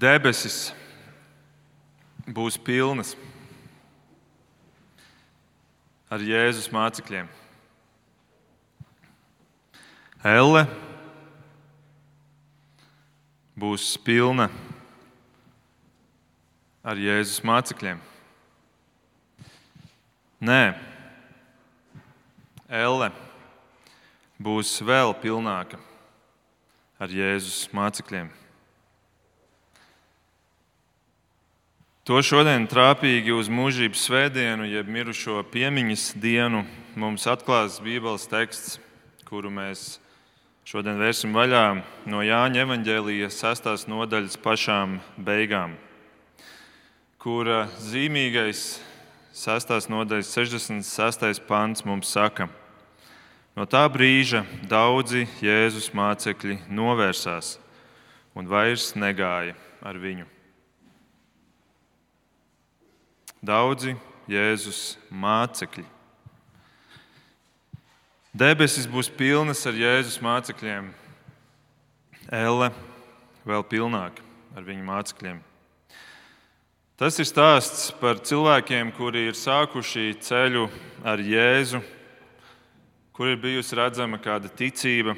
Debesis būs pilnas ar Jēzus mācekļiem. Elle būs pilna ar Jēzus mācekļiem. Nē, Elle būs vēl pilnāka ar Jēzus mācekļiem. To šodien trāpīgi uz mūžības svētdienu, jeb mirušo piemiņas dienu, mums atklās Bībeles teksts, kuru mēs šodien vērsim vaļā no Jāņa evanģēlijas sestās nodaļas pašām beigām, kura zīmīgais sestās nodaļas 66. pants mums saka, no tā brīža daudzi Jēzus mācekļi novērsās un vairs negāja ar viņu. Daudzi Jēzus mācekļi. Debesis būs pilnas ar Jēzus mācekļiem, Elle vēl pilnāk ar viņu mācekļiem. Tas ir stāsts par cilvēkiem, kuri ir sākuši ceļu ar Jēzu, kur ir bijusi redzama kāda ticība,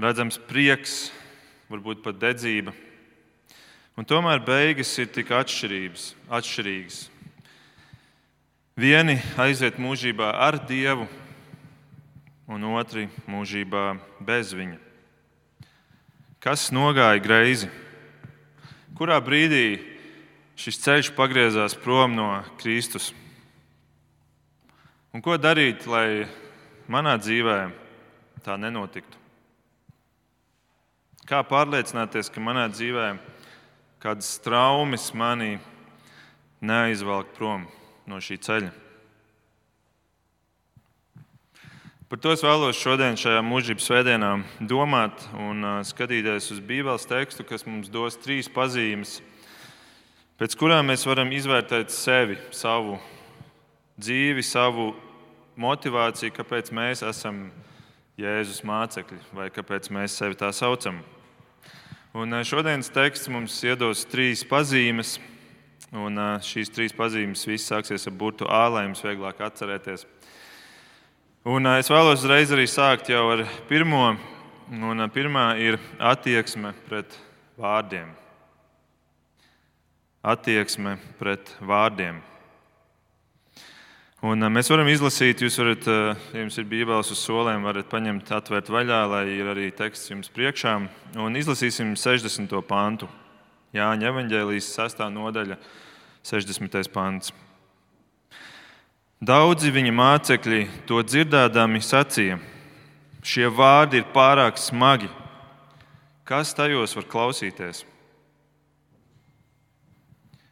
redzams prieks, varbūt pat dedzība. Un tomēr beigas ir tik atšķirīgas. Vieni aiziet mūžībā ar Dievu, un otri mūžībā bez Viņa. Kas nogāja greizi? Kurā brīdī šis ceļš pagriezās prom no Kristus? Un ko darīt, lai manā dzīvē tā nenotiktu? Kā pārliecināties, ka manā dzīvē kādas traumas manī neaizvelk prom no šī ceļa. Par to es vēlos šodien, šajā mūžības svētdienā, domāt un skatīties uz Bībeles tekstu, kas mums dos trīs pazīmes, pēc kurām mēs varam izvērtēt sevi, savu dzīvi, savu motivāciju, kāpēc mēs esam Jēzus mācekļi vai kāpēc mēs sevi tā saucam. Un šodienas teksts mums iedos trīs pazīmes, un šīs trīs pazīmes visas sāksies ar burtu A, lai jums vieglāk atcerēties. Un es vēlos uzreiz arī sākt jau ar pirmo, un pirmā ir attieksme pret vārdiem. Attieksme pret vārdiem. Un mēs varam izlasīt, jūs varat, ja jums ir bībeles uz solēm, varat paņemt, atvērt vaļā, lai ir arī teksts jums priekšā. Un izlasīsim 60. pantu. Jāņa evanģēlijas 6. nodaļa, 60. pants. Daudzi viņa mācekļi to dzirdēdami sacīja: Šie vārdi ir pārāk smagi. Kas tajos var klausīties?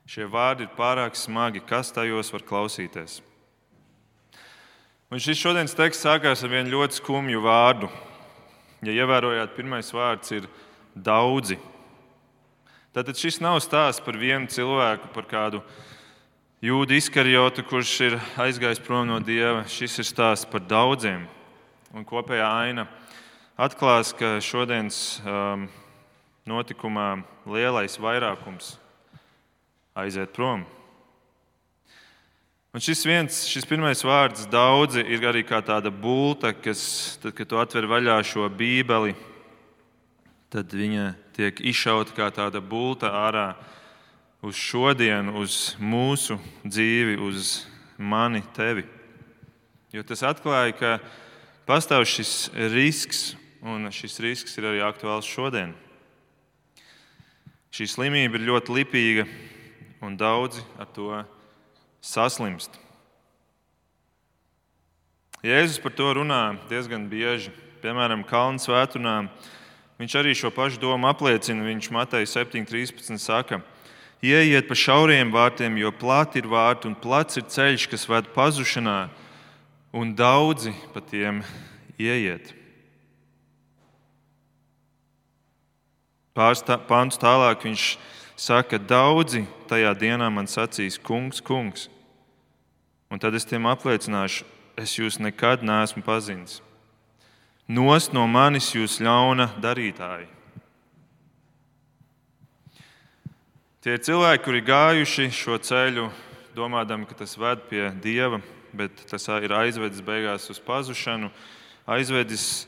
Šie vārdi ir pārāk smagi. Kas tajos var klausīties? Un šis šodienas teksts sākās ar vienu ļoti skumju vārdu. Ja ievērojāt, pirmais vārds ir daudzi. Tātad šis nav stāsts par vienu cilvēku, par kādu jūdu izkarjotu, kurš ir aizgājis prom no dieva. Šis ir stāsts par daudziem. Un kopējā aina atklās, ka šodienas um, notikumā lielais vairākums aiziet prom. Un šis viens, šis pirmais vārds, daudzi, ir arī kā tāda būta, kas, tad, kad tu atver vaļā šo bībeli, tad viņa tiek izšauta kā tāda būta ārā uz šodienu, uz mūsu dzīvi, uz mani, tevi. Jo tas atklāja, ka pastāv šis risks, un šis risks ir arī aktuāls šodien. Šī slimība ir ļoti lipīga, un daudzi ar to saslimst. Jēzus par to runā diezgan bieži. Piemēram, Kalnu svētdienā viņš arī šo pašu domu apliecina. Viņš Matei 7,13 saka, Ieiet pa šauriem vārtiem, jo plati ir vārti un plats ir ceļš, kas ved pazušanā, un daudzi pa tiem ieiet. Pāris pāns tālāk viņš saka, daudzi tajā dienā man sacīs, kungs, kungs. Un tad es tiem apliecināšu, es jūs nekad neesmu pazinis. Nost no manis jūs ļauna darītāji. Tie ir cilvēki, kuri gājuši šo ceļu, domādami, ka tas ved pie dieva, bet tas ir aizvedis beigās uz pazušanu, aizvedis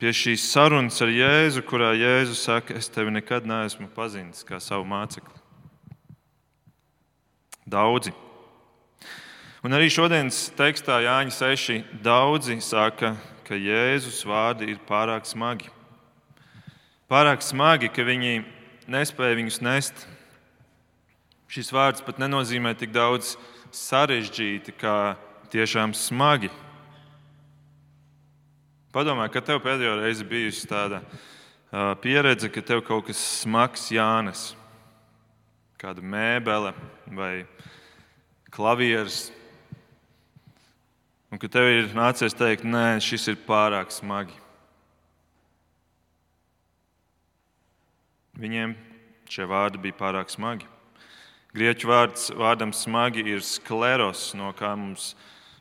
pie šīs sarunas ar Jēzu, kurā Jēzus saka, es tevi nekad neesmu pazinis kā savu mācekli. Daudzi. Un arī šodienas tekstā Jāņa 6. daudzi saka, ka Jēzus vārdi ir pārāk smagi. Pārāk smagi, ka viņi nespēja viņus nest. Šis vārds pat nenozīmē tik daudz sarežģīti, kā tiešām smagi. Padomā, kad tev pēdējo reizi bijusi tāda pieredze, ka tev kaut kas smags jānes, kāda mēbele vai klavieres, un ka tev ir nācies teikt, nē, šis ir pārāk smagi. Viņiem šie vārdi bija pārāk smagi. Grieķu vārds vārdam smagi ir skleros, no kā mums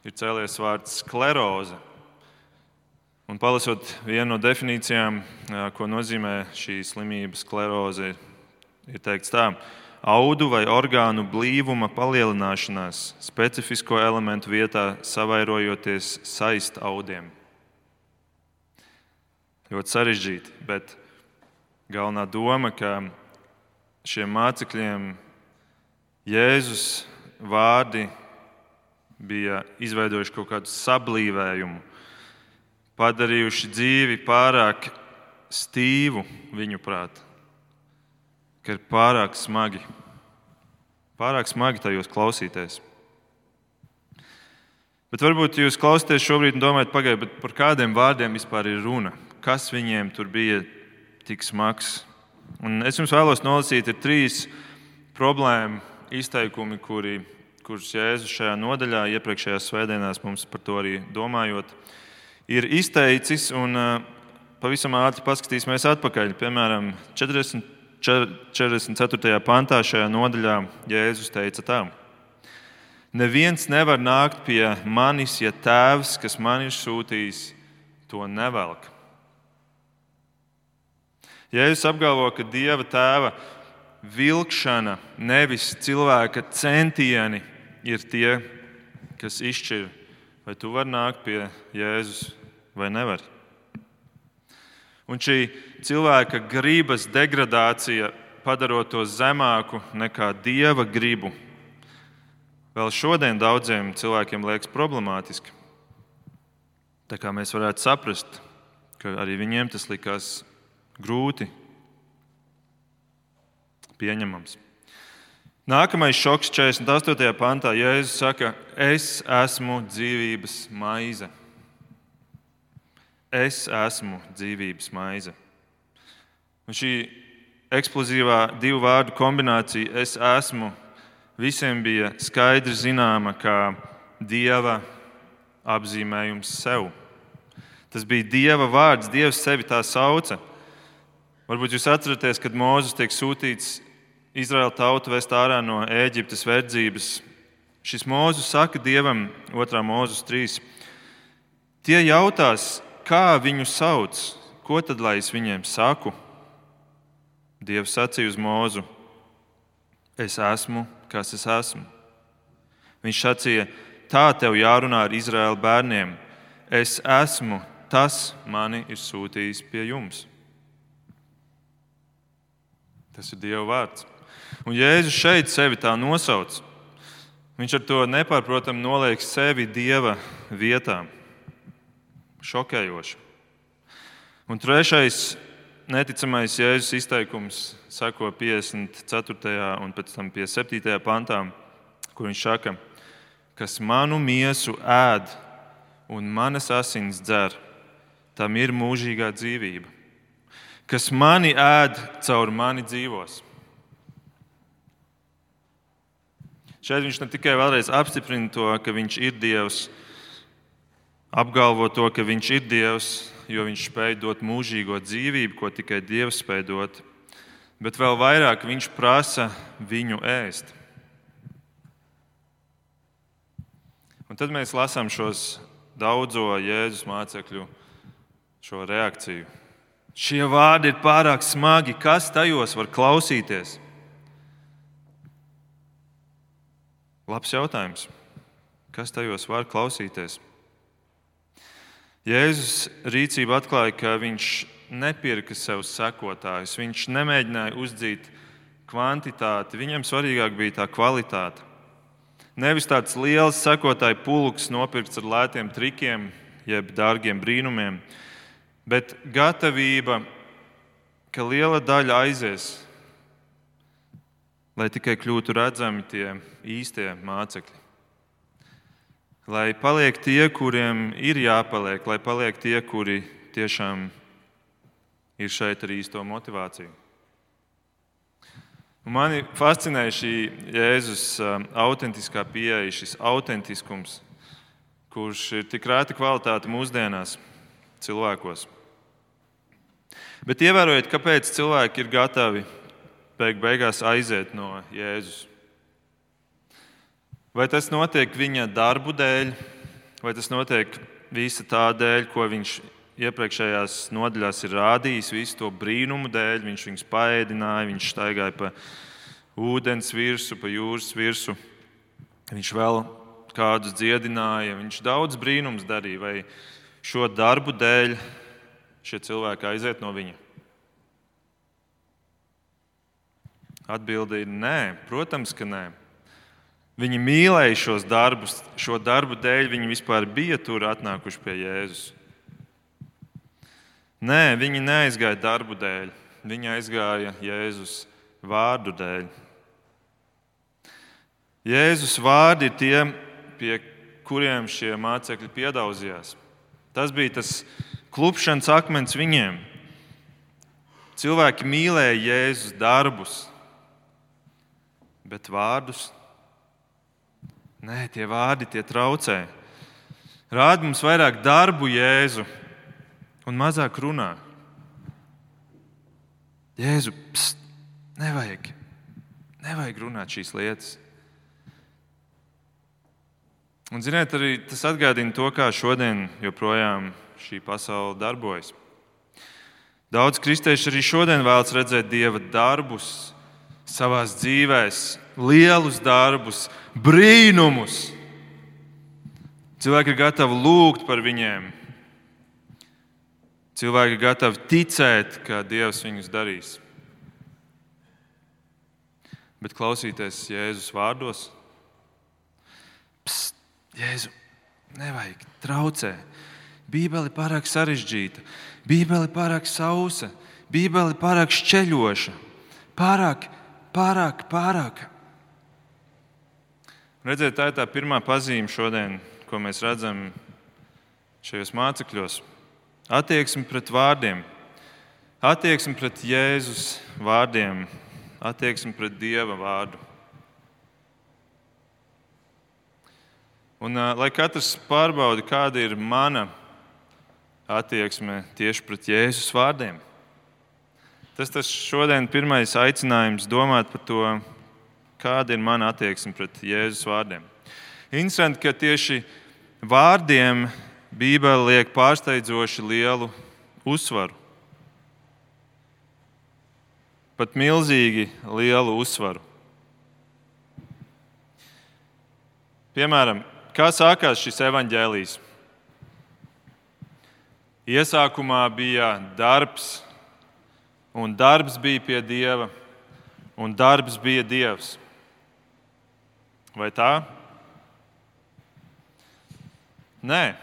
ir cēlies vārds skleroze. Un palasot vienu no definīcijām, ko nozīmē šī slimība, skleroze, ir teikts tā: audu vai orgānu blīvuma palielināšanās, specifisko elementu vietā savairojoties saist audiem. Ļoti sarežģīti, bet galvenā doma, ka šiem mācekļiem Jēzus vārdi bija izveidojuši kaut kādu sablīvējumu, padarījuši dzīvi pārāk stīvu viņu prātā, ka ir pārāk smagi, pārāk smagi tajos klausīties. Bet varbūt jūs klausāties šobrīd un domājat, pagaidiet, par kādiem vārdiem vispār ir runa? Kas viņiem tur bija tik smags? Un es jums vēlos nolasīt trīs problēmu izteikumi, kuri, kurus Jēzus šajā nodaļā, iepriekšējās svētdienās mums par to arī domājot, ir izteicis. Un, pavisam ātri paskatīsimies atpakaļ. Piemēram, 40, 44. pantā šajā nodaļā Jēzus teica tā. Neviens nevar nākt pie manis, ja tēvs, kas man ir sūtījis, to nevelk. Jēzus apgalvo, ka Dieva tēva vilkšana, nevis cilvēka centieni, ir tie, kas izšķir, vai tu vari nākt pie Jēzus vai nevar. Un šī cilvēka gribas degradācija, padarot to zemāku nekā dieva gribu, vēl šodien daudziem cilvēkiem liekas problemātiski. Tā kā mēs varētu saprast, ka arī viņiem tas likās grūti pieņemams. Nākamais šoks 48. pantā Jēzus saka, es esmu dzīvības maize. Es esmu dzīvības maize. Un šī eksplozīvā divu vārdu kombinācija, es esmu, visiem bija skaidri zināma kā dieva apzīmējums sev. Tas bija dieva vārds, Dievs sevi tā sauca. Varbūt jūs atceraties, kad Mozus tiek sūtīts Izraēla tautu vest ārā no Ēģiptes verdzības. Šis mūzis saka Dievam, 2. mūzis 3. Tie jautās, kā viņu sauc, ko tad lai es viņiem saku? Dievs sacīja uz mūzu: Es esmu, kas es esmu. Viņš sacīja, tā tev jārunā ar Izraēla bērniem. Es esmu, tas mani ir sūtījis pie jums. Tas ir Dieva vārds. Un Jēzus šeit sevi tā nosauc. Viņš ar to nepārprotami noliek sevi Dieva vietā. Šokējoši. Un trešais neticamais Jēzus izteikums sako 54. un pēc tam 57. pantā, kur viņš saka, kas manu miesu ēd un manas asins dzer, tam ir mūžīgā dzīvība. Kas mani ēd, caur mani dzīvos. Šeit viņš ne tikai vēlreiz apstiprina to, ka viņš ir Dievs, apgalvo to, ka viņš ir Dievs, jo viņš spēj dot mūžīgo dzīvību, ko tikai Dievs spēj dot, bet vēl vairāk viņš prasa viņu ēst. Un tad mēs lasām šos daudzo Jēzus mācekļu šo reakciju. Šie vārdi ir pārāk smagi, kas tajos var klausīties? Labs jautājums. Kas tajos var klausīties? Jēzus rīcība atklāja, ka viņš nepirka sev sekotājus. Viņš nemēģināja uzdzīt kvantitāti, viņam svarīgāk bija tā kvalitāte. Nevis tāds liels sekotāju pulks nopirkts ar lētiem trikiem, jeb dārgiem brīnumiem, bet gatavība, ka liela daļa aizies, lai tikai kļūtu redzami tie īstie mācekļi. Lai paliek tie, kuriem ir jāpaliek, lai paliek tie, kuri tiešām ir šeit ar īsto motivāciju. Mani fascinē šī Jēzus um, autentiskā pieeja, šis autentiskums, kurš ir tik rēta kvalitāte mūsdienās cilvēkos. Bet ievērojiet, kāpēc cilvēki ir gatavi beig beigās aiziet no Jēzus. Vai tas notiek viņa darbu dēļ, vai tas notiek visa tā dēļ, ko viņš iepriekšējās nodaļās ir rādījis, visu to brīnumu dēļ. Viņš viņus paēdināja, viņš staigāja pa ūdens virsmu, pa jūras virsmu. Viņš vēl kādus dziedināja, viņš daudz brīnums darīja. Vai šo darbu dēļ šie cilvēki aiziet no viņa? Atbilde ir nē, protams, ka nē. Viņi mīlēja šos darbus, šo darbu dēļ viņi vispār bija tur atnākuši pie Jēzus. Nē, viņi neaizgāja darbu dēļ, viņi aizgāja Jēzus vārdu dēļ. Jēzus vārdi ir tie, pie kuriem šie mācekļi piedaudzījās. Tas bija tas klupšanas akmens viņiem. Cilvēki mīlēja Jēzus darbus, bet vārdus Nē, tie vārdi tie traucē. Rāda mums vairāk darbu, Jēzu, un mazāk runā. Jēzu, pst, nevajag, nevajag runāt šīs lietas. Un, ziniet, arī tas atgādina to, kā šodien joprojām šī pasaule darbojas. Daudz kristieši arī šodien vēlas redzēt dieva darbus savā dzīvēm, lielus darbus, brīnumus. Cilvēki ir gatavi lūgt par viņiem. Cilvēki ir gatavi ticēt, ka Dievs viņus darīs. Bet klausīties Jēzus vārdos, Psst, Jēzu, nevajag traucēt. Bībele ir pārāk sarežģīta, Bībele ir pārāk sausa, Bībele ir pārāk šķeļoša, pārāk, pārāk, pārāk. Redziet, tā ir tā pirmā pazīme šodien, ko mēs redzam šajos mācekļos. Attieksme pret vārdiem, attieksme pret Jēzus vārdiem, attieksme pret Dieva vārdu. Un, lai katrs pārbauda, kāda ir mana attieksme tieši pret Jēzus vārdiem. Tas tas šodien pirmais aicinājums domāt par to, kāda ir mana attieksme pret Jēzus vārdiem. Interesanti, ka tieši vārdiem Bībele liek pārsteidzoši lielu uzsvaru. Pat milzīgi lielu uzsvaru. Piemēram, kā sākās šis evaņģēlijs? Iesākumā bija darbs, un darbs bija pie Dieva, un darbs bija Dievs. Vai tā? Nē.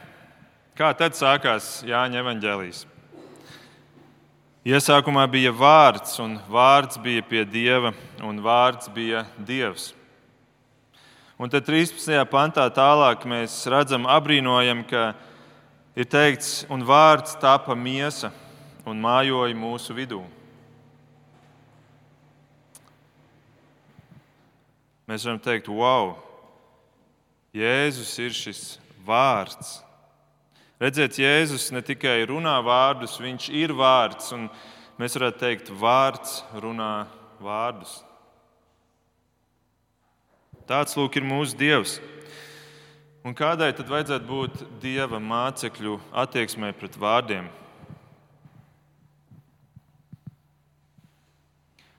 Kā tad sākās Jāņa evanģēlijas? Iesākumā bija vārds, un vārds bija pie dieva, un vārds bija dievs. Un tad 13. pantā tālāk mēs redzam, apbrīnojam, ka ir teikts, un vārds tapa miesa un mājoja mūsu vidū. Mēs varam teikt, wow, Jēzus ir šis vārds. Redziet, Jēzus ne tikai runā vārdus, viņš ir vārds, mēs varētu teikt, vārds runā vārdus. Tāds lūk ir mūsu Dievs. Un kādai tad vajadzētu būt Dieva mācekļu attieksmē pret vārdiem?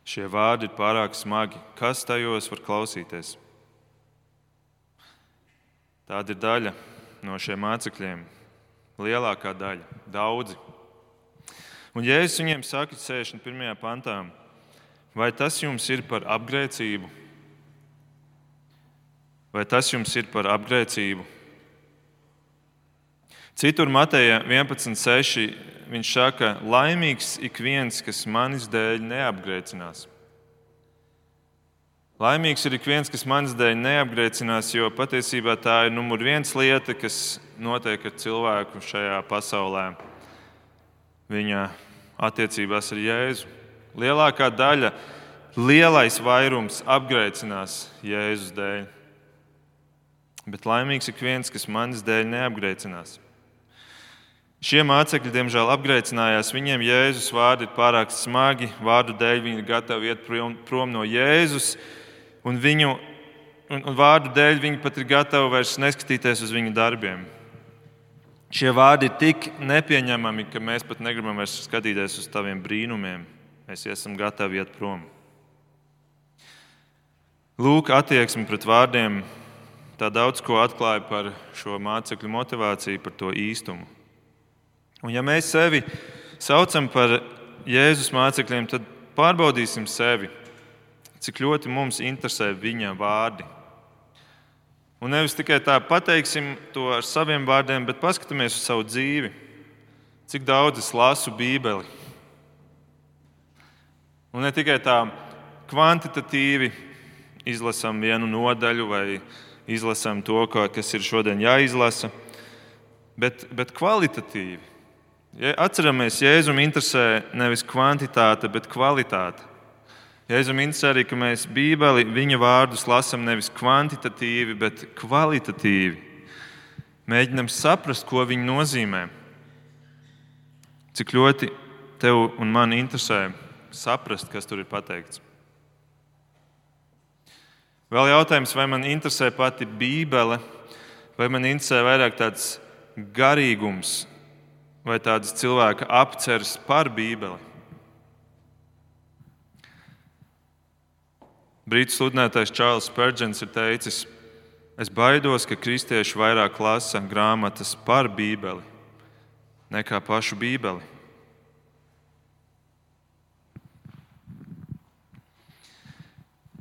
Šie vārdi ir pārāk smagi. Kas tajos var klausīties? Tāda ir daļa no šiem mācekļiem. Lielākā daļa, daudzi. Un Jēzus viņiem saka, 61. pantā, vai tas jums ir par apgrēcību? Vai tas jums ir par apgrēcību? Citur Mateja 11.6. viņš saka, laimīgs ik viens, kas manis dēļ neapgrēcinās. Laimīgs ir ik viens, kas manis dēļ neapgrēcinās, jo patiesībā tā ir numur viens lieta, kas notiek ar cilvēku šajā pasaulē. Viņa attiecībās ar Jēzu. Lielākā daļa, lielais vairums apgrēcinās Jēzus dēļ. Bet laimīgs ir ik viens, kas manis dēļ neapgrēcinās. Šie mācekļi, diemžēl, apgrēcinājās. Viņiem Jēzus vārdi ir pārāk smagi, vārdu dēļ viņi ir gatavi iet prom no Jēzus un viņu un, un vārdu dēļ viņi pat ir gatavi vairs neskatīties uz viņu darbiem. Šie vārdi ir tik nepieņemami, ka mēs pat negribam vairs skatīties uz taviem brīnumiem. Mēs esam gatavi iet prom. Lūk, attieksme pret vārdiem tā daudz ko atklāja par šo mācekļu motivāciju, par to īstumu. Un ja mēs sevi saucam par Jēzus mācekļiem, tad pārbaudīsim sevi cik ļoti mums interesē viņa vārdi. Un nevis tikai tā pateiksim to ar saviem vārdiem, bet paskatāmies uz savu dzīvi. Cik daudz es lasu Bībeli. Un ne tikai tā kvantitatīvi izlasām vienu nodaļu vai izlasām to, kas ir šodien jāizlasa, bet, bet kvalitatīvi. Ja atceramies, Jēzum interesē nevis kvantitāte, bet kvalitāte. Jēzum interesē arī, ka mēs Bībeli, viņa vārdus lasām nevis kvantitatīvi, bet kvalitatīvi. Mēģinam saprast, ko viņi nozīmē. Cik ļoti tev un man interesē saprast, kas tur ir pateikts. Vēl jautājums, vai man interesē pati Bībele, vai man interesē vairāk tāds garīgums vai tāds cilvēka apceres par Bībeli. Brītu sludinātājs Čārlis Spērģents ir teicis, es baidos, ka kristieši vairāk lasa grāmatas par Bībeli nekā pašu Bībeli.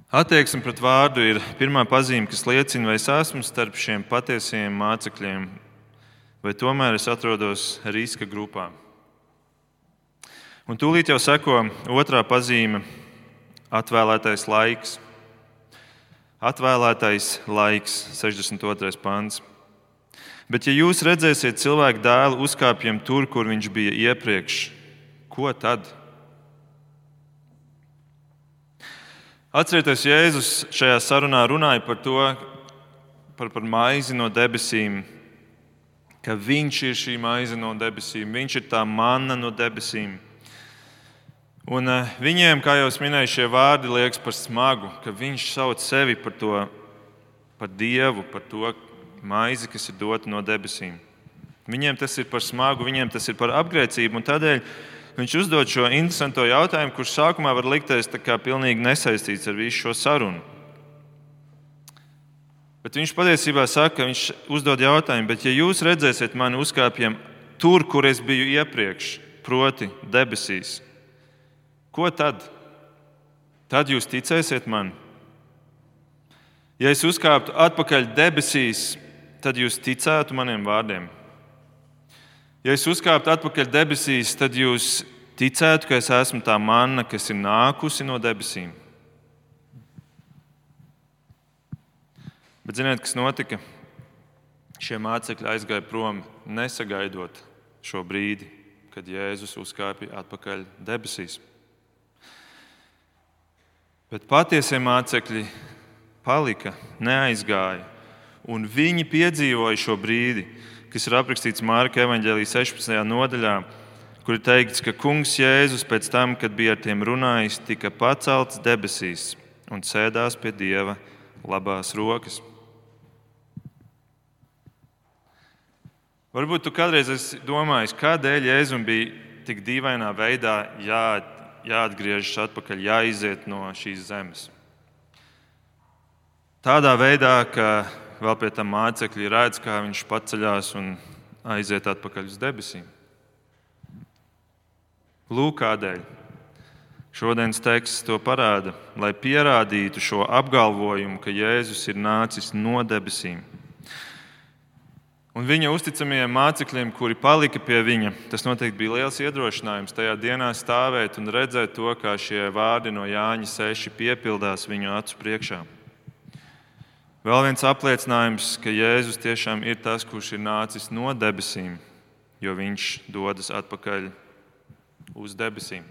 Attieksme pret vārdu ir pirmā pazīme, kas liecina, vai es esmu starp šiem patiesajiem mācekļiem, vai tomēr es atrodos riska grupā. Un tūlīt jau seko otrā pazīme Atvēlētais laiks. Atvēlētais laiks, 62. pāns. Bet, ja jūs redzēsiet cilvēku dēlu uzkāpjam tur, kur viņš bija iepriekš, ko tad? Atcerieties, Jēzus šajā sarunā runāja par to, par, par maizi no debesīm, ka viņš ir šī maize no debesīm, viņš ir tā manna no debesīm. Un eh, viņiem, kā jau minēju, šie vārdi liekas par smagu, ka viņš sauc sevi par to, par dievu, par to maizi, kas ir dota no debesīm. Viņiem tas ir par smagu, viņiem tas ir par apgrēcību. Tādēļ viņš uzdod šo interesanto jautājumu, kurš sākumā var likties pilnīgi nesaistīts ar visu šo sarunu. Bet viņš patiesībā saka, viņš uzdod jautājumu, bet ja jūs redzēsiet mani uzkāpjam tur, kur es biju iepriekš, proti, debesīs, Ko tad? Tad jūs ticēsiet man. Ja es uzkāptu atpakaļ debesīs, tad jūs ticētu maniem vārdiem. Ja es uzkāptu atpakaļ debesīs, tad jūs ticētu, ka es esmu tā manna, kas ir nākusi no debesīm. Bet ziniet, kas notika? Šie mācekļi aizgāja prom, nesagaidot šo brīdi, kad Jēzus uzkāpa atpakaļ debesīs. Bet patiesie mācekļi palika, neaizgāja. Un viņi piedzīvoja šo brīdi, kas ir aprakstīts Mārka evanģēlijas 16. nodaļā, kur ir teikts, ka Kungs Jēzus pēc tam, kad bija ar tiem runājis, tika pacelts debesīs un sēdās pie Dieva labās rokas. Varbūt tu kādreiz esi domājis, kādēļ Jēzum bija tik dīvainā veidā jā, jāatgriežas atpakaļ, jāiziet no šīs zemes. Tādā veidā, ka vēl pie tam mācekļi redz, kā viņš paceļās un aiziet atpakaļ uz debesīm. Lūk, kādēļ. Šodienas teksts to parāda, lai pierādītu šo apgalvojumu, ka Jēzus ir nācis no debesīm. Un viņa uzticamie mācekļiem, kuri palika pie viņa, tas noteikti bija liels iedrošinājums tajā dienā stāvēt un redzēt to, kā šie vārdi no Jāņa 6 piepildās viņu acu priekšā. Vēl viens apliecinājums, ka Jēzus tiešām ir tas, kurš ir nācis no debesīm, jo viņš dodas atpakaļ uz debesīm.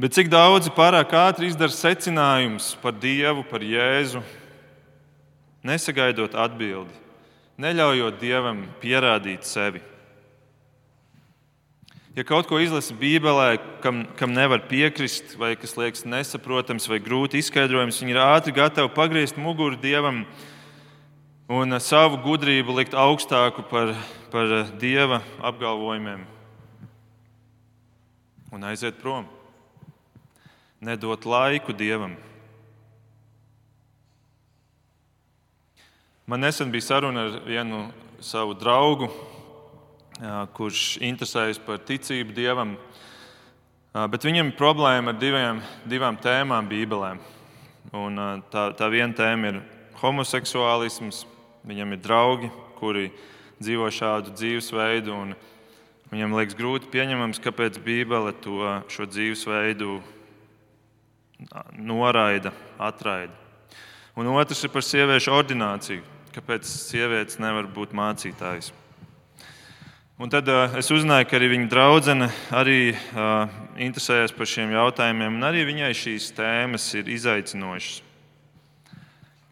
Bet cik daudzi pārāk ātri izdara secinājumus par Dievu, par Jēzu, nesagaidot atbildi, neļaujot Dievam pierādīt sevi. Ja kaut ko izlasa Bībelē, kam, kam nevar piekrist, vai kas liekas nesaprotams vai grūti izskaidrojams, viņi ir ātri gatavi pagriezt muguru Dievam un savu gudrību likt augstāku par, par Dieva apgalvojumiem un aiziet prom. Nedot laiku dievam. Man nesen bija saruna ar vienu savu draugu, kurš interesējas par ticību dievam. Bet viņam ir problēma ar diviem, divām tēmām Bībelē. Un tā, tā viena tēma ir homoseksuālisms. Viņam ir draugi, kuri dzīvo šādu dzīvesveidu. Un, Viņam liekas grūti pieņemams, kāpēc Bībele to, šo dzīvesveidu noraida, atraida. Un otrs ir par sieviešu ordināciju. Kāpēc sievietes nevar būt mācītājas? Un tad uh, es uzzināju, ka arī viņa draudzene arī uh, interesējas par šiem jautājumiem, un arī viņai šīs tēmas ir izaicinošas.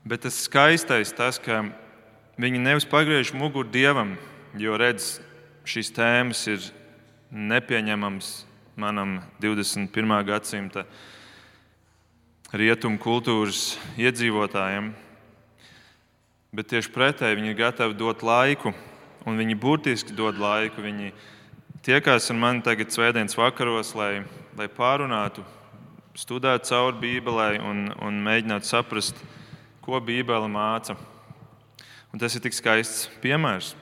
Bet tas skaistais tas, ka viņi nevis pagriež muguru dievam, jo redz, šīs tēmas ir nepieņemamas manam 21. gadsimta rietumu kultūras iedzīvotājiem. Bet tieši pretēji viņi ir gatavi dot laiku, un viņi burtiski dod laiku. Viņi tiekās ar mani tagad svētdienas vakaros, lai, lai pārunātu, studētu cauri Bībelē un, un mēģinātu saprast, ko Bībele māca. Un tas ir tik skaists piemērs.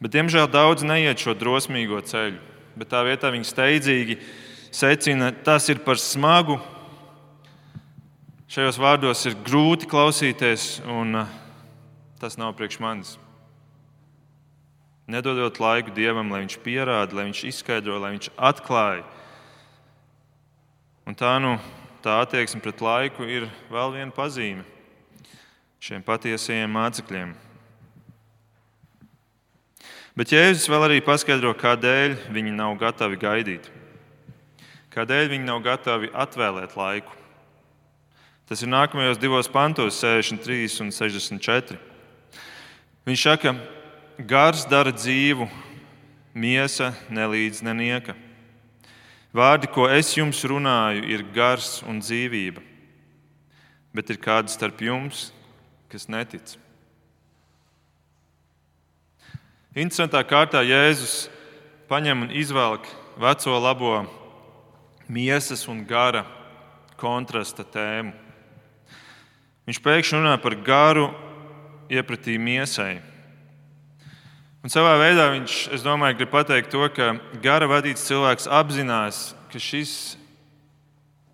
Bet, diemžēl, daudz neiet šo drosmīgo ceļu, bet tā vietā viņi steidzīgi secina, tas ir par smagu. Šajos vārdos ir grūti klausīties, un uh, tas nav priekš manis. Nedodot laiku Dievam, lai Viņš pierāda, lai Viņš izskaidro, lai Viņš atklāja. Un tā, nu, tā attieksme pret laiku ir vēl viena pazīme šiem patiesajiem mācekļiem. Bet Jēzus vēl arī paskaidro, kādēļ viņi nav gatavi gaidīt. Kādēļ viņi nav gatavi atvēlēt laiku. Tas ir nākamajos divos pantos, 63 un 64. Viņš saka, gars dara dzīvu, miesa nelīdz nenieka. Vārdi, ko es jums runāju, ir gars un dzīvība, bet ir kāds starp jums, kas netic. Interesantā kārtā Jēzus paņem un izvelk veco labo miesas un gara kontrasta tēmu. Viņš pēkšņi runā par garu iepratī miesai. Un savā veidā viņš, es domāju, grib pateikt to, ka gara vadīts cilvēks apzinās, ka šis,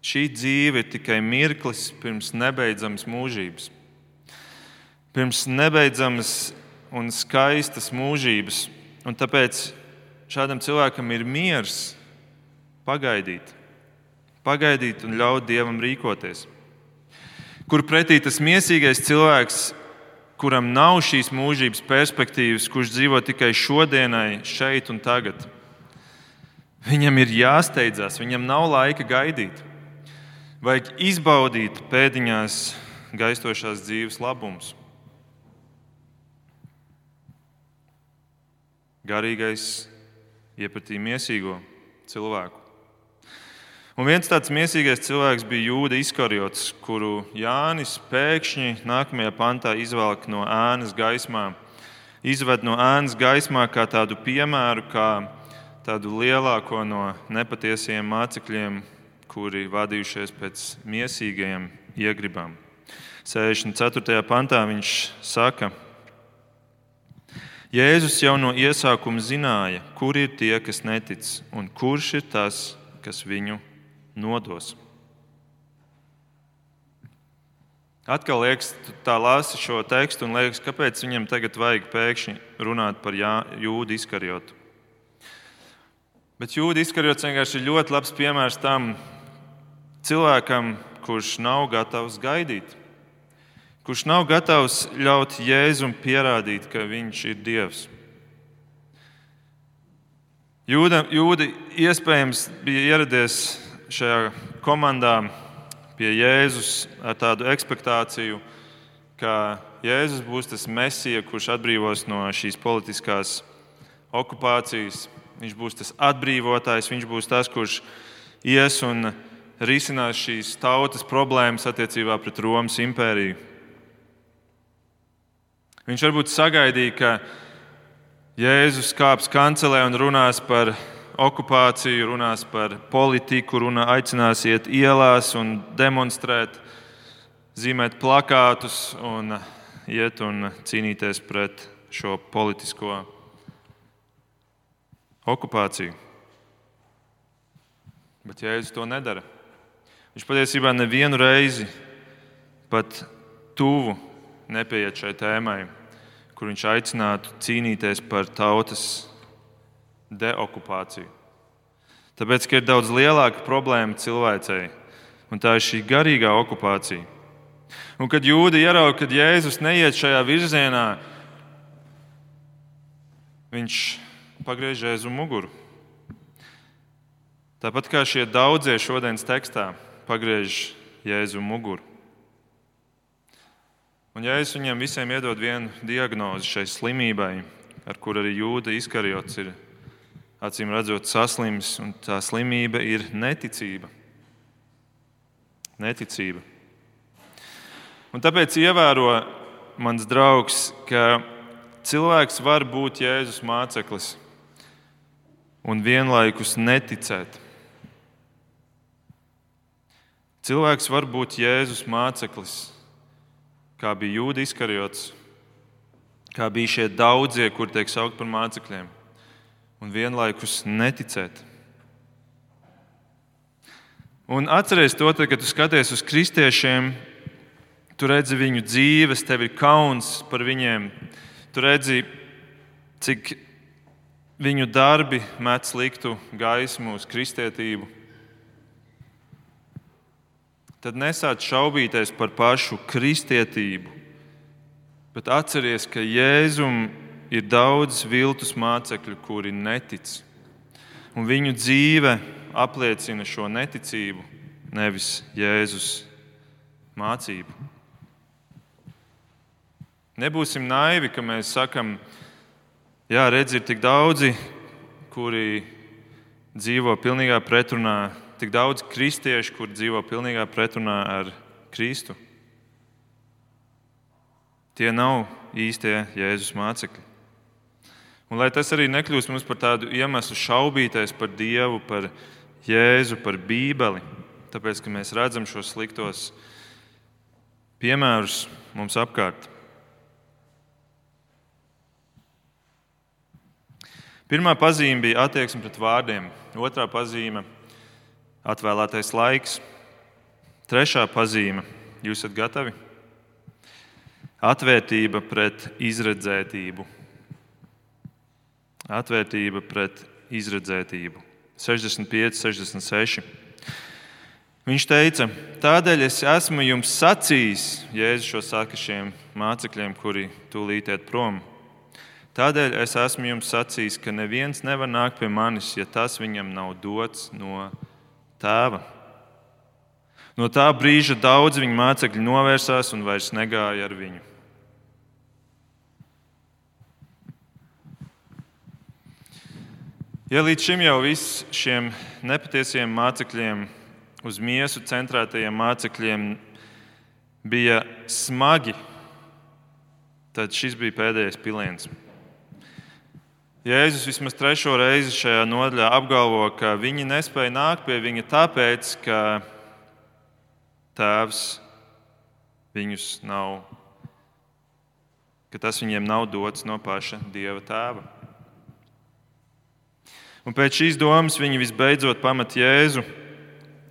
šī dzīve ir tikai mirklis pirms nebeidzamas mūžības. Pirms nebeidzamas un skaistas mūžības. Un tāpēc šādam cilvēkam ir miers pagaidīt, pagaidīt un ļaut dievam rīkoties. Kur pretī tas mīsīgais cilvēks, kuram nav šīs mūžības perspektīvas, kurš dzīvo tikai šodienai, šeit un tagad, viņam ir jāsteidzās, viņam nav laika gaidīt. Vajag izbaudīt pēdiņās gaistošās dzīves labumus. Garīgais iepatīja mīsīgo cilvēku. Un viens tāds mīsīgais cilvēks bija Jūda Iskarjots, kuru Jānis pēkšņi nākamajā pantā izvelk no ēnas gaismā. Izved no ēnas gaismā kā tādu piemēru, kā tādu lielāko no nepatiesiem mācekļiem, kuri vadījušies pēc mīsīgajiem iegribām. 64. pantā viņš saka, Jēzus jau no iesākuma zināja, kur ir tie, kas netic, un kurš ir tas, kas viņu nodos. Atkal liekas, tā lasi šo tekstu un liekas, kāpēc viņam tagad vajag pēkšņi runāt par jā, jūdu izkarjotu. Bet jūda izkarjots vienkārši ir ļoti labs piemērs tam cilvēkam, kurš nav gatavs gaidīt, kurš nav gatavs ļaut Jēzum pierādīt, ka viņš ir Dievs. Jūda, jūda iespējams bija ieradies šajā komandā pie Jēzus ar tādu expectāciju, ka Jēzus būs tas mesija, kurš atbrīvos no šīs politiskās okupācijas. Viņš būs tas atbrīvotājs, viņš būs tas, kurš ies un risinās šīs tautas problēmas attiecībā pret Romas impēriju. Viņš varbūt sagaidīja, ka Jēzus kāps kancelē un runās par okupāciju, runās par politiku, runā, aicinās iet ielās un demonstrēt, zīmēt plakātus un iet un cīnīties pret šo politisko okupāciju. Bet Jēzus to nedara. Viņš patiesībā nevienu reizi pat tuvu nepieiet šai tēmai, kur viņš aicinātu cīnīties par tautas deokupāciju. Tāpēc, ka ir daudz lielāka problēma cilvēcei, un tā ir šī garīgā okupācija. Un kad jūdi ieraudzīja, ka Jēzus neiet šajā virzienā, viņš pagriež Jēzu muguru. Tāpat kā šie daudzie šodienas tekstā pagriež Jēzu muguru. Un Jēzus viņiem visiem iedod vienu diagnozi šai slimībai, ar kuru arī jūda izkarjots ir acīm redzot, saslims, un tā slimība ir neticība. Neticība. Un tāpēc ievēro mans draugs, ka cilvēks var būt Jēzus māceklis un vienlaikus neticēt. Cilvēks var būt Jēzus māceklis, kā bija Jūda izkarjots, kā bija šie daudzie, kur tiek saukt par mācekļiem un vienlaikus neticēt. Un atcerieties to, tad, kad tu skaties uz kristiešiem, tu redzi viņu dzīves, tev ir kauns par viņiem. Tu redzi, cik viņu darbi met sliktu gaismu uz kristietību. Tad nesāc šaubīties par pašu kristietību, bet atceries, ka Jēzum ir daudz viltus mācekļu, kuri netic. Un viņu dzīve apliecina šo neticību, nevis Jēzus mācību. Nebūsim naivi, ka mēs sakam, jā, redz, ir tik daudzi, kuri dzīvo pilnīgā pretrunā, tik daudz kristiešu, kuri dzīvo pilnīgā pretrunā ar Kristu. Tie nav īstie Jēzus mācekļi. Un lai tas arī nekļūst mums par tādu iemeslu šaubīties par Dievu, par Jēzu, par Bībeli, tāpēc ka mēs redzam šos sliktos piemērus mums apkārt. Pirmā pazīme bija attieksme pret vārdiem, otrā pazīme - atvēlētais laiks, trešā pazīme - jūs esat gatavi? Atvērtība pret izredzētību atvērtība pret izredzētību. 65, 66. Viņš teica, tādēļ es esmu jums sacījis, Jēzus šo saka šiem mācekļiem, kuri tūlīt iet prom. Tādēļ es esmu jums sacījis, ka neviens nevar nākt pie manis, ja tas viņam nav dots no tēva. No tā brīža daudz viņa mācekļi novērsās un vairs negāja ar viņu. Ja līdz šim jau viss šiem nepatiesiem mācekļiem, uz miesu centrētajiem mācekļiem bija smagi, tad šis bija pēdējais piliens. Jēzus vismaz trešo reizi šajā nodaļā apgalvo, ka viņi nespēja nākt pie viņa tāpēc, ka tēvs viņus nav, ka tas viņiem nav dots no paša Dieva tēva. Un pēc šīs domas viņi visbeidzot pamet Jēzu.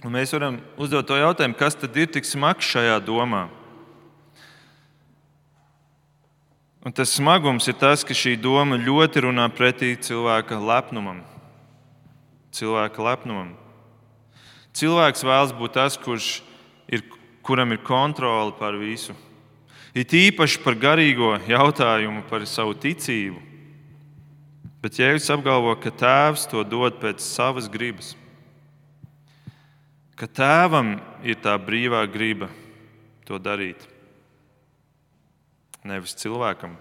Un mēs varam uzdot to jautājumu, kas tad ir tik smags šajā domā? Un tas smagums ir tas, ka šī doma ļoti runā pretī cilvēka lepnumam. Cilvēka lepnumam. Cilvēks vēlas būt tas, kurš ir, kuram ir kontrole pār visu. It īpaši par garīgo jautājumu, par savu ticību. Bet Jēzus apgalvo, ka tēvs to dod pēc savas gribas. Ka tēvam ir tā brīvā griba to darīt nevis cilvēkam.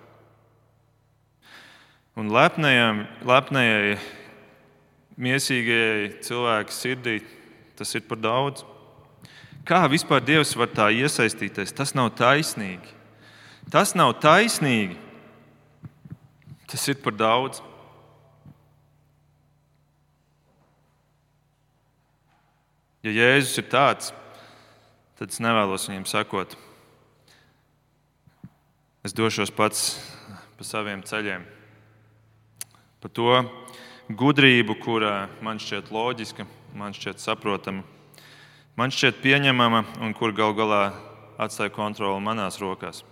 Un lepnējam, lepnējai, miesīgajai cilvēka sirdī tas ir par daudz. Kā vispār Dievs var tā iesaistīties? Tas nav taisnīgi. Tas nav taisnīgi. Tas ir par daudz. Ja Jēzus ir tāds, tad es nevēlos viņam sakot, es došos pats pa saviem ceļiem. Pa to gudrību, kura man šķiet loģiska, man šķiet saprotama, man šķiet pieņemama un kur gal galā atstāja kontroli manās rokās.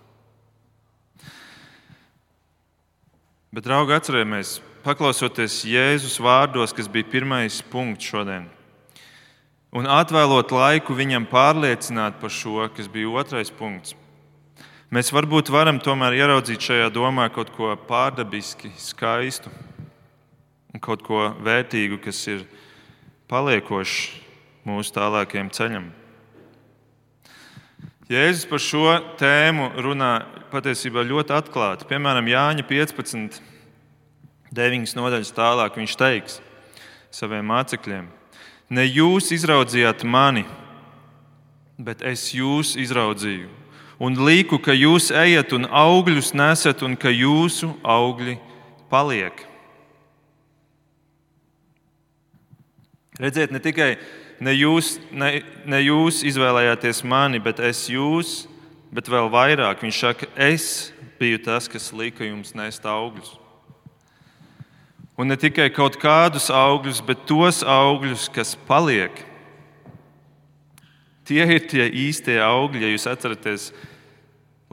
Bet, draugi, atcerieties, paklausoties Jēzus vārdos, kas bija pirmais punkts šodien, un atvēlot laiku viņam pārliecināt par šo, kas bija otrais punkts. Mēs varbūt varam tomēr ieraudzīt šajā domā kaut ko pārdabiski skaistu un kaut ko vērtīgu, kas ir paliekošs mūsu tālākajam ceļam. Jēzus par šo tēmu runā patiesībā ļoti atklāti. Piemēram, Jāņa 15, 9 nodaļas tālāk viņš teiks saviem mācekļiem: Ne jūs izraudzījāt mani, bet es jūs izraudzīju un liku, ka jūs ejat un augļus nesat, un ka jūsu augļi paliek. Redziet, ne tikai ne jūs, ne, ne jūs izvēlējāties mani, bet es jūs, bet vēl vairāk. Viņš saka, es biju tas, kas lika jums nest augļus. Un ne tikai kaut kādus augļus, bet tos augļus, kas paliek. Tie ir tie īstie augļi, ja jūs atceraties,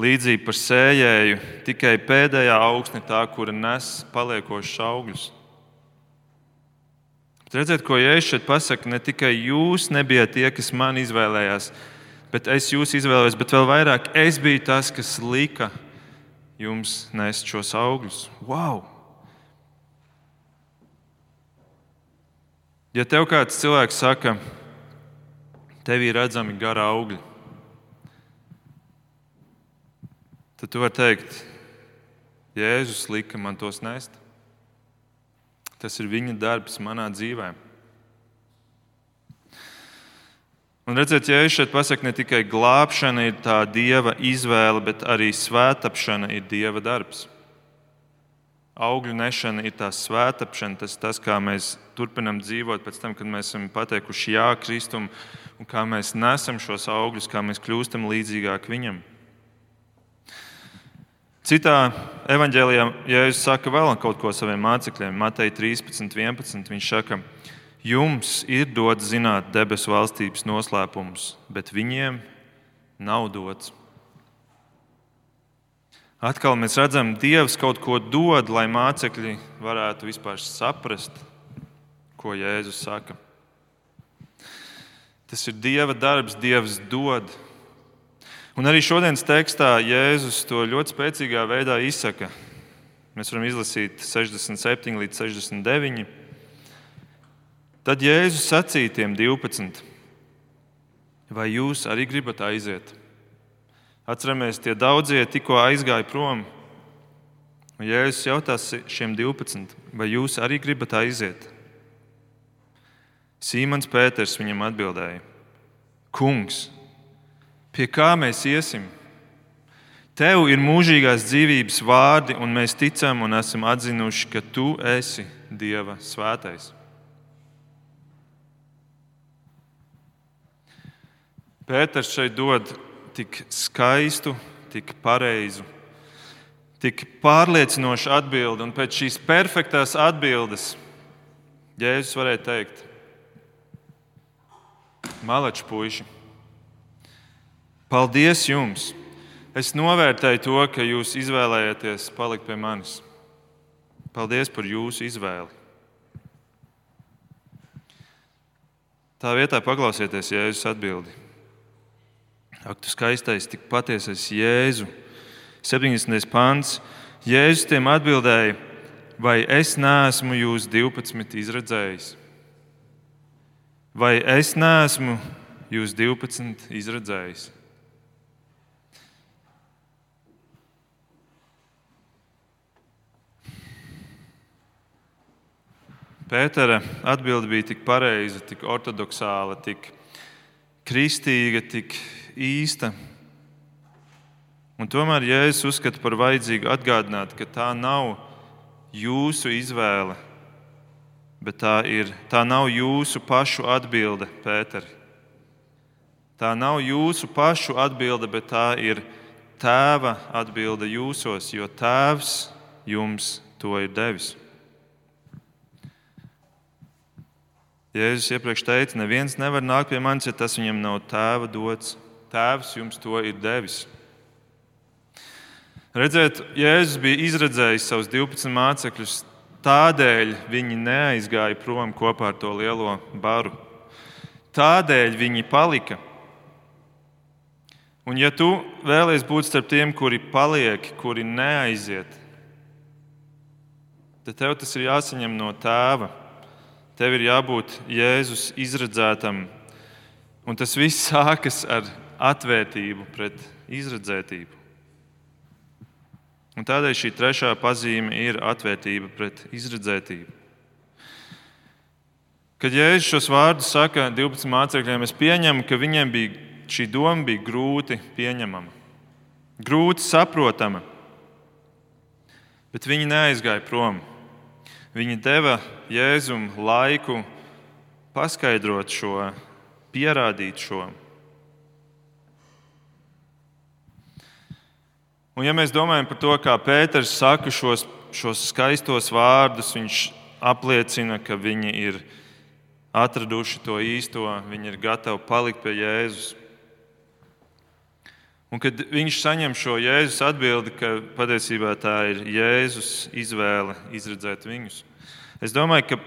līdzību par sējēju. Tikai pēdējā augsne tā, kura nes paliekošus augļus. Bet redziet, ko Jēzus šeit pasakā. Ne tikai jūs nebijāt tie, kas man izvēlējās, bet es jūs izvēlējos, bet vēl vairāk es biju tas, kas lika jums nest šos augļus. Wow! Ja tev kāds cilvēks saka, tev ir redzami gara augļi, tad tu vari teikt, Jēzus lika man tos nest. Tas ir viņa darbs manā dzīvē. Un redziet, Jēzus šeit pasakā, ne tikai glābšana ir tā dieva izvēle, bet arī svētapšana ir dieva darbs. Augļu nešana ir tā svētapšana, tas, tas kā mēs turpinām dzīvot pēc tam, kad mēs esam pateikuši jā Kristum, un kā mēs nesam šos augļus, kā mēs kļūstam līdzīgāk viņam. Citā evanģēlijā Jēzus saka vēl kaut ko saviem mācekļiem, Matei 13, 11. Viņš saka, jums ir dots zināt debesu valstības noslēpumus, bet viņiem nav dots. Atkal mēs redzam, ka Dievs kaut ko dod, lai mācekļi varētu vispār saprast, ko Jēzus saka. Tas ir Dieva darbs, Dievs dod. Un arī šodienas tekstā Jēzus to ļoti spēcīgā veidā izsaka. Mēs varam izlasīt 67 līdz 69. Tad Jēzus sacīja tiem 12: Vai jūs arī gribat aiziet? Atceramies, tie daudzie tikko aizgāja prom. Un Jēzus jautās šiem 12, vai jūs arī gribat aiziet? Sīmans Pēters viņam atbildēja: Kungs, Pie kā mēs iesim? Tev ir mūžīgās dzīvības vārdi, un mēs ticam un esam atzinuši, ka tu esi Dieva svētais. Pēters šeit dod tik skaistu, tik pareizu, tik pārliecinošu atbildi. Un pēc šīs perfektās atbildes Jēzus varēja teikt: Malači puiši, paldies jums! Es novērtēju to, ka jūs izvēlējāties palikt pie manis. Paldies par jūsu izvēli. Tā vietā paklausieties Jēzus atbildi. Ak, tu skaistais, tik patiesais Jēzu. 70. pāns. Jēzus tiem atbildēja, vai es neesmu jūs 12 izredzējis? Vai es neesmu jūs 12 izredzējis? Pētera atbilde bija tik pareiza, tik ortodoksāla, tik kristīga, tik īsta. Un tomēr Jēzus uzskata par vajadzīgu atgādināt, ka tā nav jūsu izvēle, bet tā, ir, tā nav jūsu pašu atbilde, Pēter. Tā nav jūsu pašu atbilde, bet tā ir tēva atbilde jūsos, jo tēvs jums to ir devis. Jēzus iepriekš teica, neviens nevar nākt pie manis, ja tas viņam nav tēva dots. Tēvs jums to ir devis. Redziet, Jēzus bija izredzējis savus 12 mācekļus, tādēļ viņi neaizgāja prom kopā ar to lielo baru. Tādēļ viņi palika. Un, ja tu vēlies būt starp tiem, kuri paliek, kuri neaiziet, tad tev tas ir jāsaņem no tēva. Tev ir jābūt Jēzus izredzētam. Un tas viss sākas ar atvērtību pret izredzētību. Un tādēļ šī trešā pazīme ir atvērtība pret izredzētību. Kad Jēzus šos vārdus saka 12 mācekļiem, es pieņemu, ka viņiem bija, šī doma bija grūti pieņemama, grūti saprotama. Bet viņi neaizgāja prom. Viņi deva Jēzum laiku paskaidrot šo, pierādīt šo. Un, ja mēs domājam par to, kā Pēters saka šos, šos skaistos vārdus, viņš apliecina, ka viņi ir atraduši to īsto, viņi ir gatavi palikt pie Jēzus. Un kad viņš saņem šo Jēzus atbildi, ka patiesībā tā ir Jēzus izvēle izredzēt viņus, es domāju, ka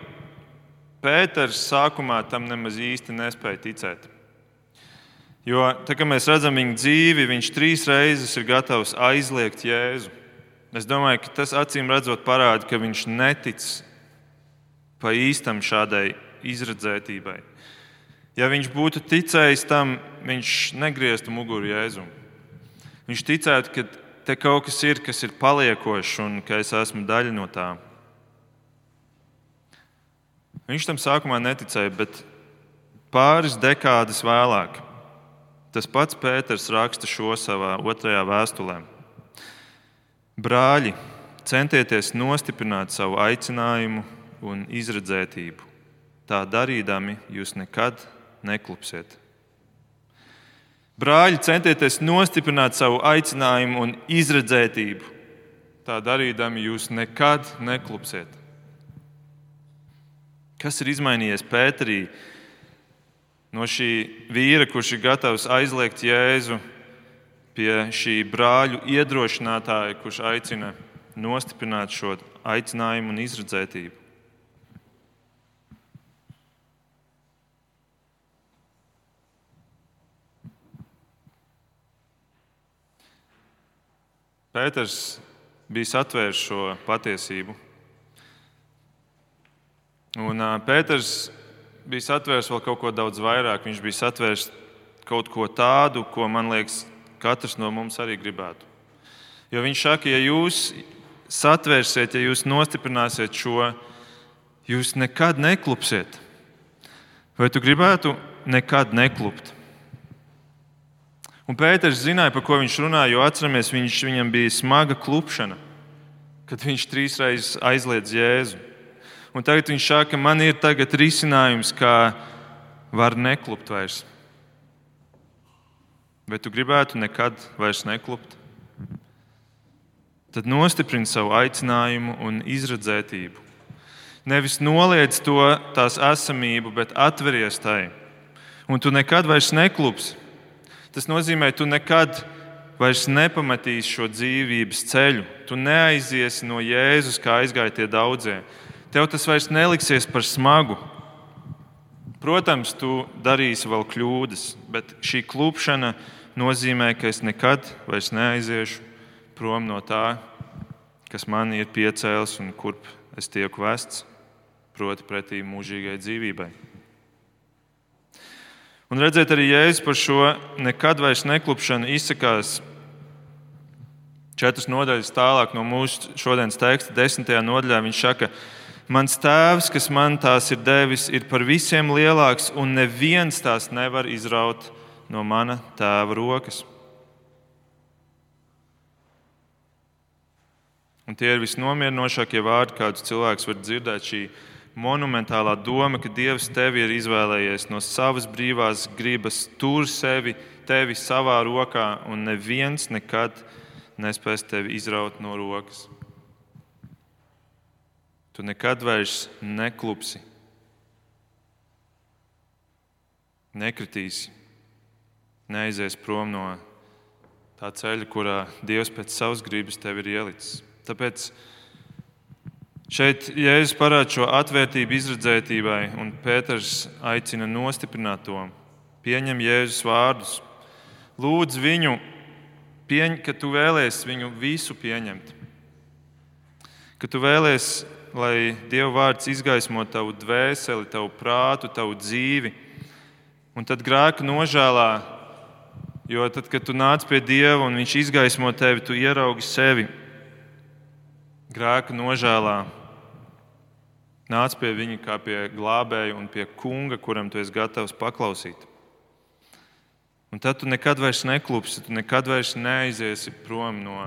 Pēters sākumā tam nemaz īsti nespēja ticēt. Jo tā kā mēs redzam viņa dzīvi, viņš trīs reizes ir gatavs aizliegt Jēzu. Es domāju, ka tas acīm redzot parāda, ka viņš netic pa īstam šādai izredzētībai. Ja viņš būtu ticējis tam, viņš negrieztu muguru Jēzumam. Viņš ticētu, ka te kaut kas ir, kas ir paliekošs un ka es esmu daļa no tā. Viņš tam sākumā neticēja, bet pāris dekādas vēlāk tas pats Pēters raksta šo savā otrajā vēstulē. Brāļi, centieties nostiprināt savu aicinājumu un izredzētību. Tā darīdami jūs nekad neklupsiet. Brāļi, centieties nostiprināt savu aicinājumu un izredzētību. Tā darīdami jūs nekad neklupsiet. Kas ir izmainījies Pēterī no šī vīra, kurš ir gatavs aizliegt Jēzu, pie šī brāļu iedrošinātāja, kurš aicina nostiprināt šo aicinājumu un izredzētību? Pēters bija satvērs šo patiesību. Un Pēters bija satvērs vēl kaut ko daudz vairāk. Viņš bija satvērs kaut ko tādu, ko man liekas, katrs no mums arī gribētu. Jo viņš saka, ja jūs satvērsiet, ja jūs nostiprināsiet šo, jūs nekad neklupsiet. Vai tu gribētu nekad neklupt? Un Pēters zināja, par ko viņš runāja, jo atceramies, viņš, viņam bija smaga klupšana, kad viņš trīs reizes aizliedz Jēzu. Un tagad viņš saka, man ir tagad risinājums, kā var neklupt vairs. vai tu gribētu nekad vairs neklupt? Tad nostiprini savu aicinājumu un izredzētību. Nevis noliedz to tās esamību, bet atveries tai. Un tu nekad vairs neklupsi. Tas nozīmē, tu nekad vairs nepametīsi šo dzīvības ceļu. Tu neaiziesi no Jēzus, kā aizgāja tie daudzie. Tev tas vairs neliksies par smagu. Protams, tu darīsi vēl kļūdas, bet šī klupšana nozīmē, ka es nekad vairs neaiziešu prom no tā, kas man ir piecēlis un kurp es tieku vests proti, pretī mūžīgai dzīvībai. Un redzēt, arī Jēzus par šo nekad vairs neklupšanu izsakās četras nodaļas tālāk no mūsu šodienas teksta, desmitajā nodaļā. Viņš saka, Mans tēvs, kas man tās ir devis, ir par visiem lielāks, un neviens tās nevar izraut no mana tēva rokas. Un tie ir visnomierinošākie vārdi, kādus cilvēks var dzirdēt. Šī monumentālā doma, ka Dievs tevi ir izvēlējies no savas brīvās gribas, tur sevi, tevi savā rokā, un neviens nekad nespēs tevi izraut no rokas. Tu nekad vairs neklupsi, nekritīsi, neaizies prom no tā ceļa, kurā Dievs pēc savas gribas tevi ir ielicis. Tāpēc Šeit Jēzus parāda šo atvērtību izredzētībai, un Pēters aicina nostiprināt to. Pieņem Jēzus vārdus. Lūdzu viņu, pieņ, ka tu vēlēsies viņu visu pieņemt. Ka tu vēlēsies, lai Dieva vārds izgaismo tavu dvēseli, tavu prātu, tavu dzīvi. Un tad grēka nožēlā, jo tad, kad tu nāc pie Dieva un Viņš izgaismo tevi, tu ieraugi sevi grēka nožēlā, nāc pie viņa kā pie glābēja un pie kunga, kuram tu esi gatavs paklausīt. Un tad tu nekad vairs neklupsi, tu nekad vairs neaiziesi prom no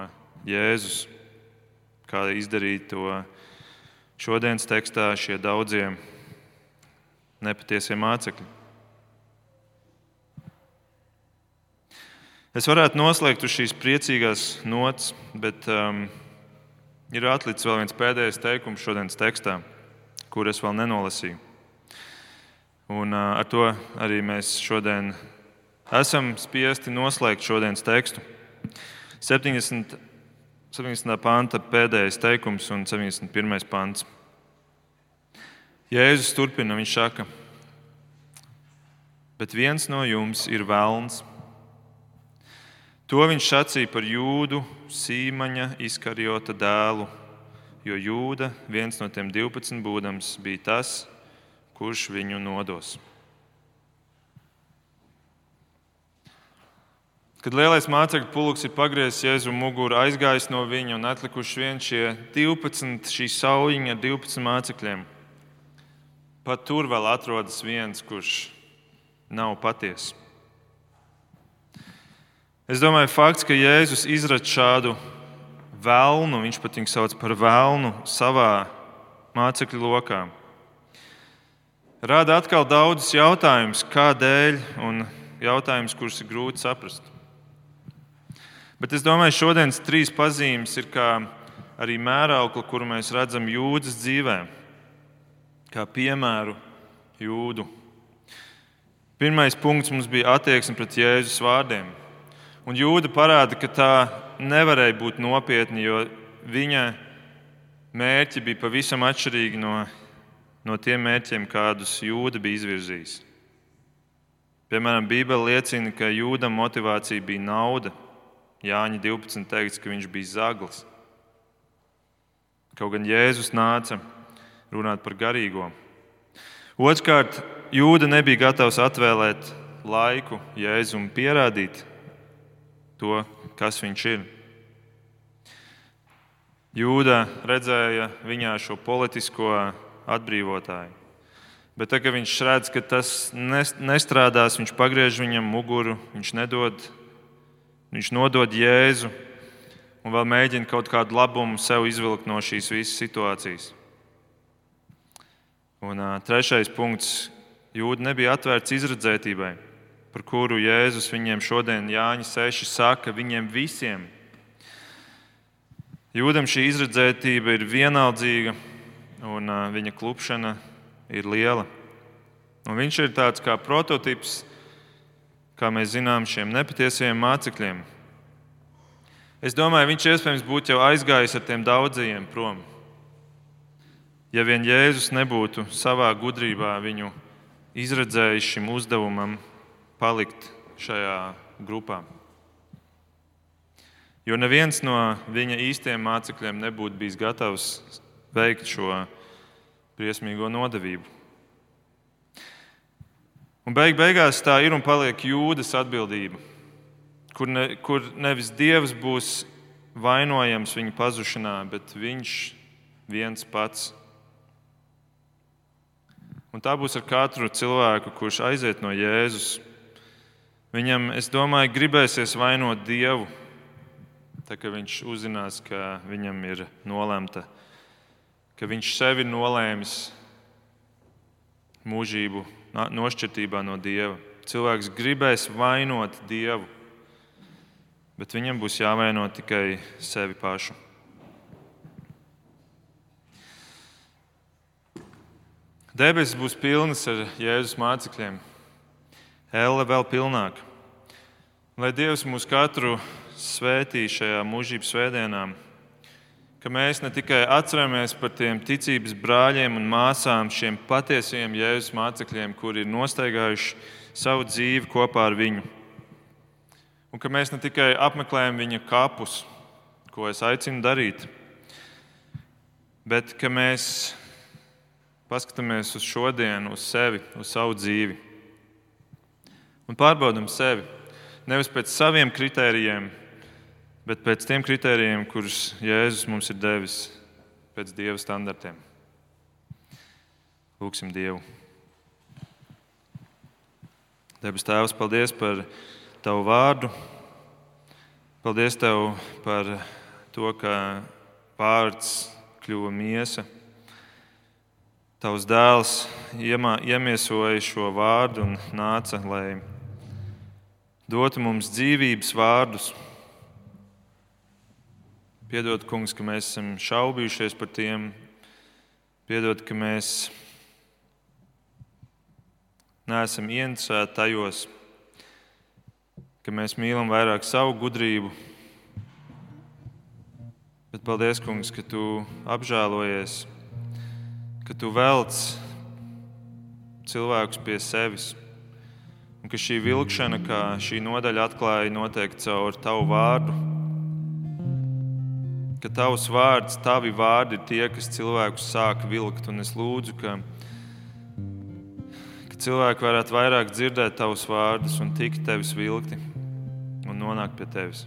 Jēzus, kā izdarīja to šodienas tekstā šie daudzie nepatiesie mācekļi. Es varētu noslēgt uz šīs priecīgās nots, bet um, Ir atlicis vēl viens pēdējais teikums šodienas tekstā, kur es vēl nenolasīju. Un ar to arī mēs šodien esam spiesti noslēgt šodienas tekstu. 70. 70. panta pēdējais teikums un 71. pants. Jēzus turpina, viņš saka, bet viens no jums ir vēlns To viņš sacīja par jūdu Sīmaņa izkarjota dēlu, jo jūda, viens no tiem 12 būdams, bija tas, kurš viņu nodos. Kad lielais mācekļu pulks ir pagriezis Jēzu muguru, aizgājis no viņa un atlikuši vien šie 12, šī saujiņa ar 12 mācekļiem, pat tur vēl atrodas viens, kurš nav patiesa. Es domāju, fakts, ka Jēzus izrada šādu vēlnu, viņš pat viņu sauc par vēlnu savā mācekļu lokā, rada atkal daudzus jautājumus, kādēļ, un jautājumus, kurus ir grūti saprast. Bet es domāju, ka šodienas trīs pazīmes ir arī mēraukla, kuru mēs redzam jūdas dzīvē, kā piemēru jūdu. Pirmais punkts mums bija attieksme pret Jēzus vārdiem. Un jūda parāda, ka tā nevarēja būt nopietna, jo viņa mērķi bija pavisam atšķirīgi no, no tiem mērķiem, kādus jūda bija izvirzījis. Piemēram, Bībele liecina, ka jūda motivācija bija nauda. Jāņa 12. teikts, ka viņš bija zaglis. Kaut gan Jēzus nāca runāt par garīgo. Otrkārt, jūda nebija gatavs atvēlēt laiku Jēzum pierādīt, to, kas viņš ir. Jūda redzēja viņā šo politisko atbrīvotāju. Bet tagad viņš redz, ka tas nestrādās, viņš pagriež viņam muguru, viņš, nedod, viņš nodod Jēzu un vēl mēģina kaut kādu labumu sev izvilkt no šīs visas situācijas. Un uh, trešais punkts - jūda nebija atvērts izredzētībai. par kuru Jēzus viņiem šodien Jāņa 6 saka, viņiem visiem. Jūdam šī izredzētība ir vienaldzīga, un viņa klupšana ir liela. Un viņš ir tāds kā prototyps, kā mēs zinām, šiem nepatiesiem mācekļiem. Es domāju, viņš iespējams būtu jau aizgājis ar tiem daudzajiem prom. Ja vien Jēzus nebūtu savā gudrībā viņu izredzējis šim uzdevumam palikt šajā grupā. Jo neviens no viņa īstiem mācekļiem nebūtu bijis gatavs veikt šo briesmīgo nodevību. Un beig beigās tā ir un paliek jūdas atbildība, kur, ne, kur nevis Dievs būs vainojams viņa pazušanā, bet viņš viens pats. Un tā būs ar katru cilvēku, kurš aiziet no Jēzus. Viņam, es domāju, gribēsies vainot Dievu, tā kā viņš uzzinās, ka viņam ir nolemta ka viņš sevi nolēmis mūžību nošķirtībā no Dieva. Cilvēks gribēs vainot Dievu, bet viņam būs jāvaino tikai sevi pašu. Debesis būs pilnas ar Jēzus mācekļiem, Elle vēl pilnāka. Lai Dievs mūs katru svētī šajā mūžības svētdienā, ka mēs ne tikai atceramies par tiem ticības brāļiem un māsām, šiem patiesiem Jēzus mācekļiem, kuri ir nostaigājuši savu dzīvi kopā ar viņu, un ka mēs ne tikai apmeklējam viņa kapus, ko es aicinu darīt, bet ka mēs paskatāmies uz šodienu, uz sevi, uz savu dzīvi. Un pārbaudam sevi nevis pēc saviem kritērijiem, bet pēc tiem kritērijiem, kurus Jēzus mums ir devis pēc Dieva standartiem. Lūksim Dievu. Debes Tēvs, paldies par Tavu vārdu. Paldies Tev par to, ka vārds kļuva miesa. Tavs dēls iemiesoja šo vārdu un nāca, lai dotu mums dzīvības vārdus Piedod, kungs, ka mēs esam šaubījušies par tiem. Piedod, ka mēs neesam ieinteresēti tajos, ka mēs mīlam vairāk savu gudrību. Bet paldies, kungs, ka tu apžēlojies, ka tu velc cilvēkus pie sevis. Un ka šī vilkšana, kā šī nodaļa atklāja, notiek caur tavu vārdu ka tavs vārds, tavi vārdi ir tie, kas cilvēkus sāk vilkt. Un es lūdzu, ka, ka cilvēki varētu vairāk dzirdēt tavus vārdus un tikt tevis vilkti un nonākt pie tevis.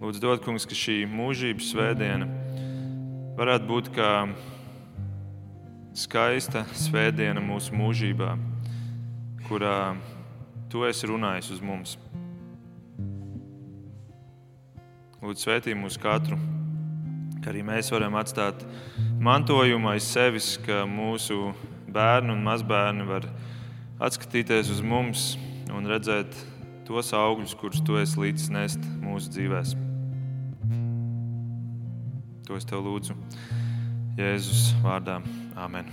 Lūdzu, dod, kungs, ka šī mūžības svētdiena varētu būt kā skaista svētdiena mūsu mūžībā, kurā tu esi runājis uz mums. Lūdzu, svētī mūs katru, ka arī mēs varam atstāt mantojumu aiz sevis, ka mūsu bērni un mazbērni var atskatīties uz mums un redzēt tos augļus, kurus tu esi līdz nest mūsu dzīvēm. To es tev lūdzu Jēzus vārdā. Amen.